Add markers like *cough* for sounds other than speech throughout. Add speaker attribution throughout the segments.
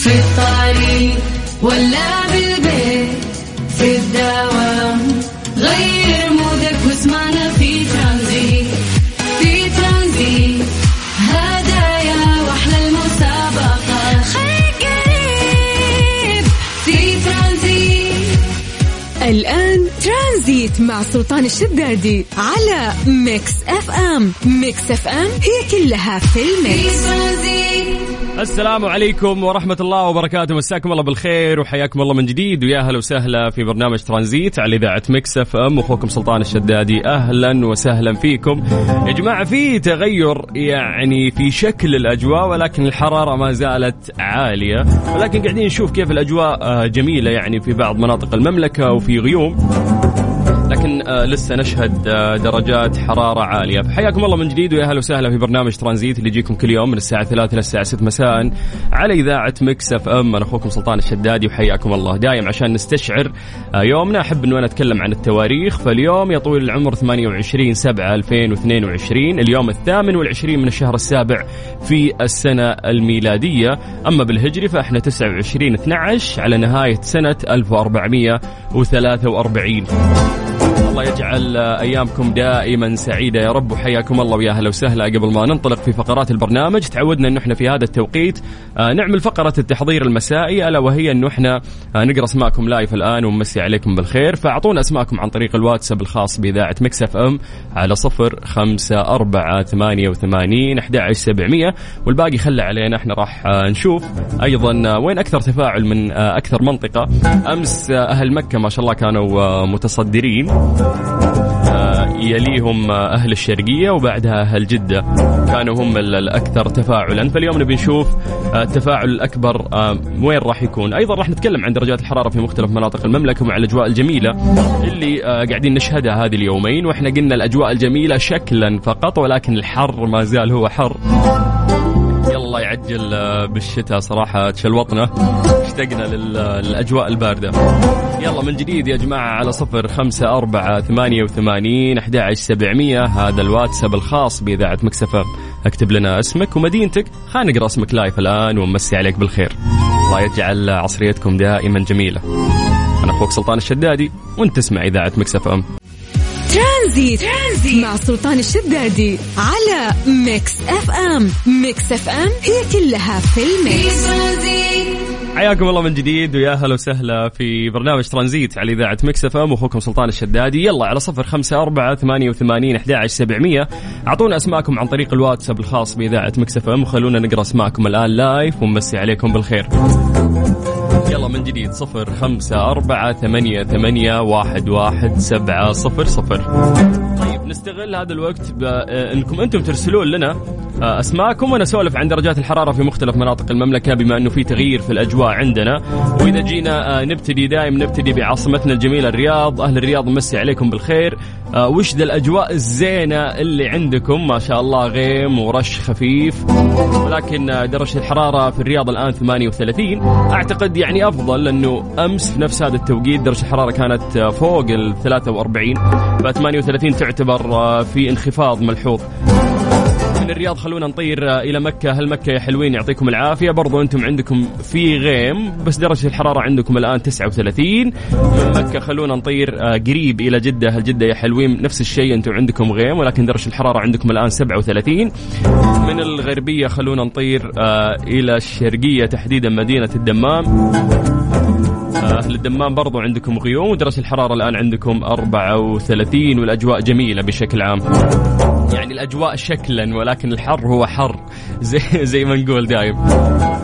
Speaker 1: في الطريق ولا بالبيت في الدوام. ترانزيت
Speaker 2: مع سلطان الشدادي على Mix FM. Mix FM هي كلها في ال
Speaker 1: mix.
Speaker 3: السلام عليكم ورحمة الله وبركاته. مساكم الله بالخير وحياكم الله من جديد. ويا هلا وسهلا في برنامج ترانزيت على إذاعة Mix FM. أخوكم سلطان الشدادي أهلا وسهلا فيكم. يا جماعة في تغير يعني في شكل الأجواء ولكن الحرارة ما زالت عالية. ولكن قاعدين نشوف كيف الأجواء آه، جميلة يعني في بعض مناطق المملكة وفي غيوم. لكن آه لسه نشهد آه درجات حرارة عالية. فحياكم الله من جديد ويا أهلا وسهلا في برنامج ترانزيت اللي يجيكم كل يوم من الساعة 3 للساعة 6 مساء على إذاعة Mix FM. أنا أخوكم سلطان الشدادي وحياكم الله. دايم عشان نستشعر آه يومنا أحب أنه أنا أتكلم عن التواريخ. فاليوم يا طويل العمر 28 7 2022 اليوم الثامن والعشرين من الشهر السابع في السنة الميلادية. أما بالهجري فإحنا 29 12 على نهاية سنة 1443 الله يجعل أيامكم دائما سعيدة. يا رب وحياكم الله ويا أهلا وسهلا. قبل ما ننطلق في فقرات البرنامج تعودنا انه إحنا في هذا التوقيت آه، نعمل فقرة التحضير المسائي ألا وهي انه إحنا آه، نقرأ أسماءكم live الآن ونمسي عليكم بالخير. فأعطونا أسماءكم عن طريق الواتساب الخاص بإذاعة Mix FM على صفر خمسة أربعة ثمانية وثمانين أحد سبعمية. والباقي خلى علينا إحنا راح آه، نشوف أيضا آه، وين أكثر تفاعل من أكثر منطقة. أمس آه، أهل مكة ما شاء الله كانوا متصدرين. يليهم آه، أهل الشرقية وبعدها أهل جدة. كانوا هم ال- الأكثر تفاعلا. فاليوم نبي نشوف آه، التفاعل الأكبر آه، وين راح يكون. أيضا راح نتكلم عن درجات الحرارة في مختلف مناطق المملكة ومع الأجواء الجميلة اللي قاعدين نشهدها هذه اليومين. وإحنا قلنا الأجواء الجميلة شكلا فقط ولكن الحر ما زال هو حر. يلا يعجل آه، بالشتاء صراحة تشلوطنا اشتقنا لل- للأجواء الباردة. يلا من جديد يا جماعة على صفر خمسة أربعة ثمانية وثمانين أحد سبعمية. هذا الواتساب الخاص بإذاعة مكسفة اكتب لنا اسمك ومدينتك. خلينا نقرأ اسمك live الآن ونمسي عليك بالخير. الله يجعل عصريتكم دائما جميلة. أنا أخوك سلطان الشدادي وأنت تسمع إذاعة مكس اف ام
Speaker 2: ترانزيت. ترانزيت مع سلطان الشدادي على ميكس اف ام. ميكس اف ام هي كلها في الميكس.
Speaker 3: حياكم الله من جديد ويا هلا وسهلا في برنامج ترانزيت على إذاعة مكس اف ام أخوكم سلطان الشدادي. يلا على صفر خمسة أربعة ثمانية وثمانين أحد سبعمية. أعطونا أسماءكم عن طريق الواتساب الخاص بإذاعة مكس اف ام. وخلونا نقرأ أسماءكم الآن live ونمسي عليكم بالخير. يلا من جديد صفر خمسة أربعة ثمانية ثمانية واحد واحد سبعة صفر صفر. طيب نستغل هذا الوقت بأنكم أنتم ترسلون لنا آه، أسماءكم وأنا أسولف عن درجات الحرارة في مختلف مناطق المملكة بما أنه في تغيير في الأجواء عندنا. وإذا جينا آه، نبتدي دائم نبتدي بعاصمتنا الجميلة الرياض. أهل الرياض نمسي عليكم بالخير. آه، وش ذا الأجواء الزينة اللي عندكم؟ ما شاء الله غيم ورش خفيف. ولكن درجة الحرارة في الرياض الآن 38 أعتقد يعني أفضل لأنه أمس في نفس هذا التوقيت درجة الحرارة كانت فوق ال 43 ف 38 تعتبر في انخفاض ملحوظ. من الرياض خلونا نطير آه، إلى مكة. هل مكة يا حلوين؟ يعطيكم العافية. برضو أنتم عندكم في غيم بس درجة الحرارة عندكم الآن 39 من مكة خلونا نطير آه، قريب إلى جدة. هل جدة يا حلوين نفس الشيء؟ أنتم عندكم غيم ولكن درجة الحرارة عندكم الآن 37 من الغربية خلونا نطير آه، إلى الشرقية تحديدا مدينة الدمام. الدمام برضو عندكم غيوم ودرجة الحرارة الآن عندكم 34 والأجواء جميلة بشكل عام. يعني الأجواء شكلا ولكن الحر هو حر. *laughs* زي, زي ما نقول دايم.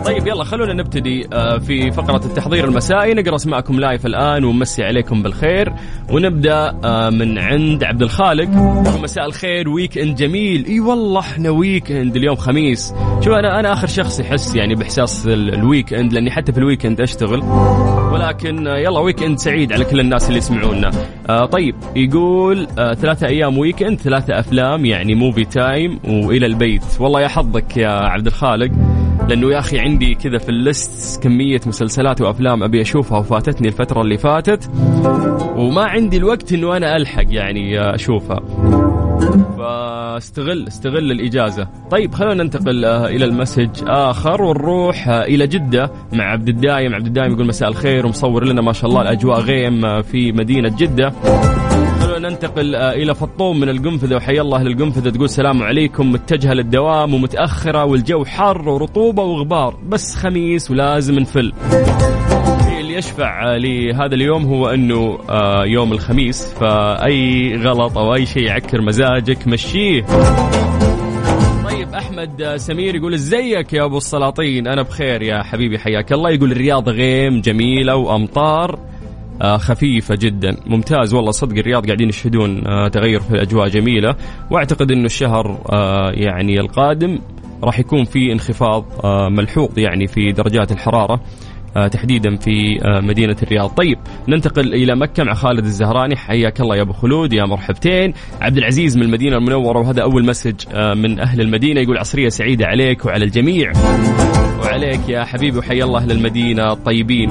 Speaker 3: طيب يلا خلونا نبتدي. آه، في فقرة التحضير المسائي. نقرأ أسماءكم live الآن ونمسي عليكم بالخير. ونبدأ آه، من عند عبد الخالق. مساء الخير weekend جميل. إي والله إحنا weekend اليوم خميس. شوف أنا أنا آخر شخص يحس يعني بإحساس ال- ال weekend لأني حتى في ال weekend أشتغل. ولكن آه، يلا weekend سعيد على كل الناس اللي يسمعونا. طيب يقول ثلاثة أيام weekend ثلاثة أفلام يعني movie time وإلى البيت. والله يا حظك يا عبد الخالق. لأنه يا أخي عندي كذا في ال list كمية مسلسلات وأفلام أبي أشوفها وفاتتني الفترة اللي فاتت وما عندي الوقت إنه أنا ألحق يعني أشوفها. ف استغل الإجازة. طيب خلونا ننتقل آه، إلى ال message آخر ونروح آه، إلى جدة مع عبد الدايم. عبد الدايم يقول مساء الخير ومصور لنا ما شاء الله الأجواء غيم آه، في مدينة جدة. ننتقل آه، إلى فطوم من القنفذة. وحيا الله للقنفذة تقول السلام عليكم. متجهة للدوام ومتأخرة والجو حر ورطوبة وغبار. بس خميس ولازم نفل. اللي يشفع آه، لهذا اليوم هو إنه آه، يوم الخميس. فأي غلط أو أي شيء يعكر مزاجك مشيه. طيب أحمد سمير يقول إزيك يا أبو السلاطين؟ أنا بخير يا حبيبي حياك الله. يقول الرياض غيم جميلة وأمطار. آه، خفيفة جدا. ممتاز والله صدق الرياض قاعدين يشهدون آه، تغير في الأجواء جميلة. وأعتقد أنه الشهر آه، يعني القادم راح يكون في انخفاض ملحوظ يعني في درجات الحرارة آه، تحديدا في مدينة الرياض. طيب ننتقل إلى مكة مع خالد الزهراني. حياك الله يا أبو خلود يا مرحبتين. عبد العزيز من المدينة المنورة وهذا أول message من أهل المدينة يقول عصرية سعيدة عليك وعلى الجميع. وعليك يا حبيبي وحيا الله أهل المدينة الطيبين.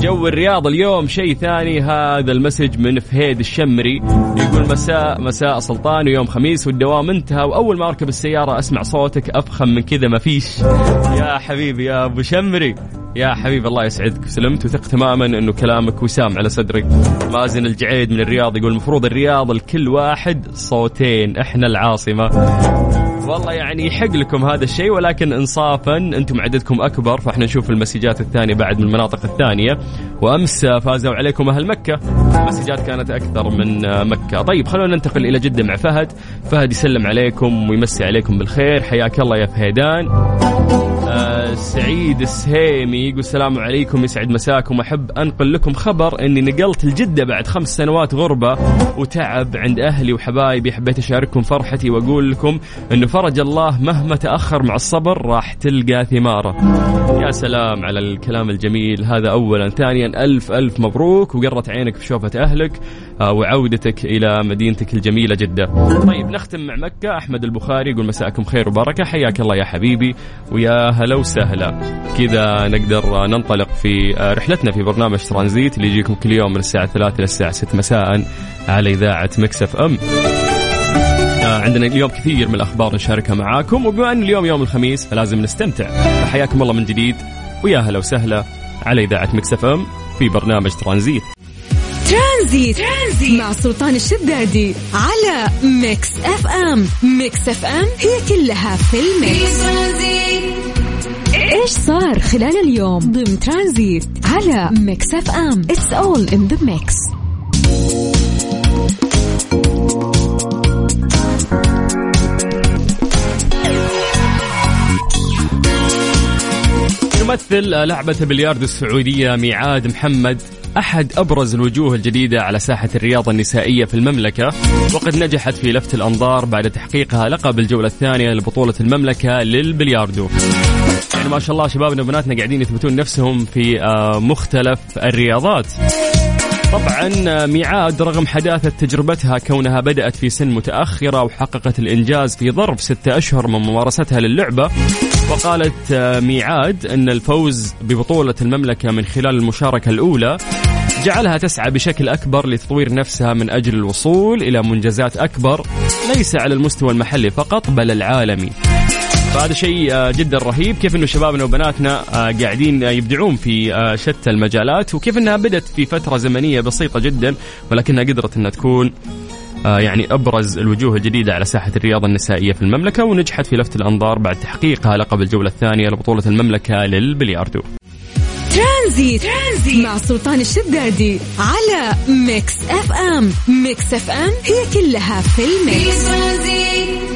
Speaker 3: جو الرياض اليوم شيء ثاني هذا ال message من فهيد الشمري. يقول مساء مساء سلطان ويوم خميس والدوام انتهى وأول ما اركب السيارة أسمع صوتك أفخم من كذا ما فيش. يا حبيبي يا أبو شمري. يا حبيبي الله يسعدك. سلمت وثق تماما إنه كلامك وسام على صدرك مازن الجعيد من الرياض يقول المفروض الرياض الكل واحد صوتين إحنا العاصمة. والله يعني يحق لكم هذا الشيء ولكن انصافا أنتم عددكم أكبر فإحنا نشوف المسجات الثانية بعد من المناطق الثانية. وأمس فازوا عليكم أهل مكة. المسجات كانت أكثر من مكة. طيب خلونا ننتقل إلى جدة مع فهد. فهد يسلم عليكم ويمسي عليكم بالخير. حياك الله يا فهيدان. سعيد السهيمي يقول السلام عليكم يسعد مساكم. أحب أنقل لكم خبر إني نقلت لجدة بعد خمس سنوات غربة وتعب عند أهلي وحبايبي. حبيت أشارككم فرحتي وأقول لكم إنه فرج الله مهما تأخر مع الصبر راح تلقى ثماره. يا سلام على الكلام الجميل. هذا اولا. ثانيا ألف ألف مبروك وقرت عينك في شوفة أهلك آه، وعودتك إلى مدينتك الجميلة جده طيب نختم مع مكة. أحمد البخاري يقول مساءكم خير وبركة. حياك الله يا حبيبي ويا هلا وسهلا. كذا نقدر ننطلق في آه، رحلتنا في برنامج ترانزيت اللي يجيكم كل يوم من الساعة 3 للساعه 6 مساء على إذاعة مكسف آه، عندنا اليوم كثير من الأخبار نشاركها معاكم وبما أن اليوم يوم الخميس فلازم نستمتع. فحياكم الله من جديد ويا هلا وسهلا على إذاعة مكس إف إم في برنامج ترانزيت.
Speaker 2: ترانزيت. ترانزيت مع سلطان الشدادي على ميكس إف إم. ميكس إف إم هي كلها في ال
Speaker 1: mix.
Speaker 2: إيش صار خلال اليوم ضمن ترانزيت على ميكس إف إم؟ it's all in the mix
Speaker 3: تمثل لعبة البلياردو السعودية ميعاد محمد أحد أبرز الوجوه الجديدة على ساحة الرياضة النسائية في المملكة. وقد نجحت في لفت الأنظار بعد تحقيقها لقب الجولة الثانية لبطولة المملكة للبلياردو. يعني ما شاء الله شبابنا وبناتنا قاعدين يثبتون نفسهم في آه، مختلف الرياضات. طبعا ميعاد رغم حداثة تجربتها كونها بدأت في سن متأخرة وحققت الإنجاز في ظرف ستة أشهر من ممارستها للعبة وقالت ميعاد أن الفوز ببطولة المملكة من خلال المشاركة الأولى جعلها تسعى بشكل أكبر لتطوير نفسها من أجل الوصول إلى منجزات أكبر ليس على المستوى المحلي فقط بل العالمي. فهذا شيء آه، جدا رهيب كيف إنه شبابنا وبناتنا آه، قاعدين آه، يبدعون في شتى المجالات وكيف إنها بدأت في فترة زمنية بسيطة جدا ولكنها قدرت إنها تكون يعني أبرز الوجوه الجديدة على ساحة الرياضة النسائية في المملكة ونجحت في لفت الأنظار بعد تحقيقها لقب الجولة الثانية لبطولة المملكة للبلياردو.
Speaker 2: ترانزيت. ترانزيت مع سلطان الشدادي على ميكس أف أم ميكس أف أم هي كلها في
Speaker 1: في
Speaker 2: ال mix
Speaker 1: ترانزيت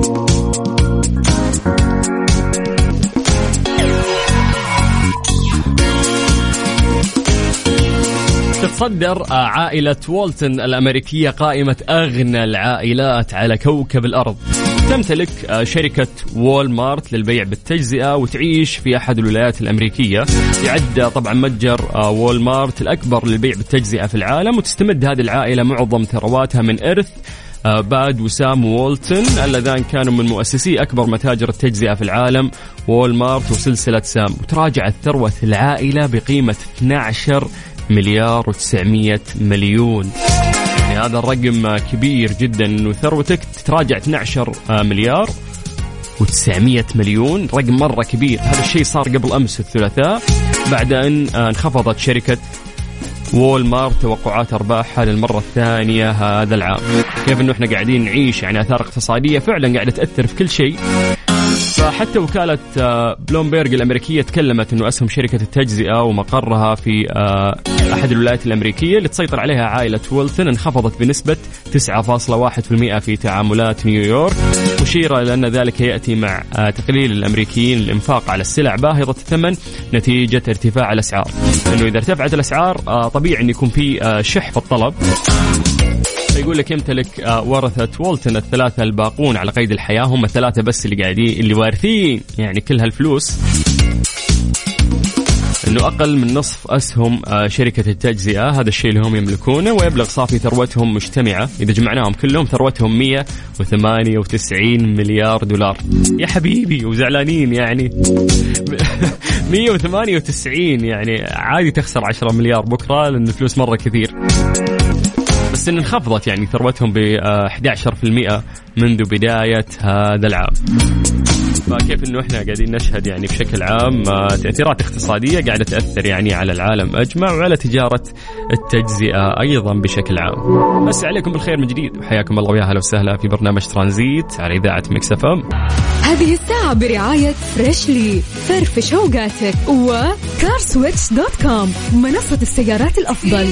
Speaker 3: تتصدر آه، عائلة والتون الأمريكية قائمة أغنى العائلات على كوكب الأرض. تمتلك آه، شركة وول مارت للبيع بالتجزئة وتعيش في أحد الولايات الأمريكية. يعد طبعا متجر آه، وول مارت الأكبر للبيع بالتجزئة في العالم وتستمد هذه العائلة معظم ثرواتها من إرث باد وسام وولتن اللذان كانوا من مؤسسي أكبر متاجر التجزئة في العالم وول مارت وسلسلة سام. وتراجعت ثروة العائلة بقيمة 12 مليار و900 مليون. يعني هذا الرقم كبير جدا. إنه ثروتك تتراجع 12 مليار و900 مليون. رقم مرة كبير. هذا الشيء صار قبل أمس الثلاثاء بعد أن انخفضت شركة وول مارت توقعات أرباحها للمرة الثانية هذا العام. كيف إنه إحنا قاعدين نعيش يعني آثار اقتصادية فعلا قاعدة تأثر في كل شيء. فحتى وكالة آه، بلومبيرج الأمريكية تكلمت أنه أسهم شركة التجزئة ومقرها في آه، أحد الولايات الأمريكية اللي تسيطر عليها عائلة ويلثن انخفضت بنسبة 9.1% في تعاملات نيويورك مشيرة إلى أن ذلك يأتي مع آه، تقليل الأمريكيين الإنفاق على السلع باهظة الثمن نتيجة ارتفاع الأسعار. لأنه إذا ارتفعت الأسعار طبيعي أن يكون في شح في الطلب. فيقول لك يمتلك آه، ورثة وولتن الثلاثة الباقون على قيد الحياة. هم الثلاثة بس اللي قاعدين اللي وارثين يعني كل هالفلوس. إنه أقل من نصف أسهم آه، شركة التجزئة. هذا الشيء اللي هم يملكونه. ويبلغ صافي ثروتهم مجتمعة. إذا جمعناهم كلهم ثروتهم 198 مليار دولار. يا حبيبي وزعلانين يعني. *laughs* 198 يعني عادي تخسر 10 مليار. بكرة لأن الفلوس مرة كثير. بس إن انخفضت يعني ثروتهم ب 11% منذ بداية هذا العام. فكيف إنه إحنا قاعدين نشهد يعني بشكل عام آه، تأثيرات اقتصادية قاعدة تأثر يعني على العالم أجمع وعلى تجارة التجزئة أيضا بشكل عام. نمسي عليكم بالخير من جديد وحياكم الله ويا أهلا وسهلا في برنامج ترانزيت على إذاعة مكس إف إم.
Speaker 2: هذه الساعة برعاية فريشلي فرفش اوقاتك وكارسويتش dot com منصة السيارات الأفضل.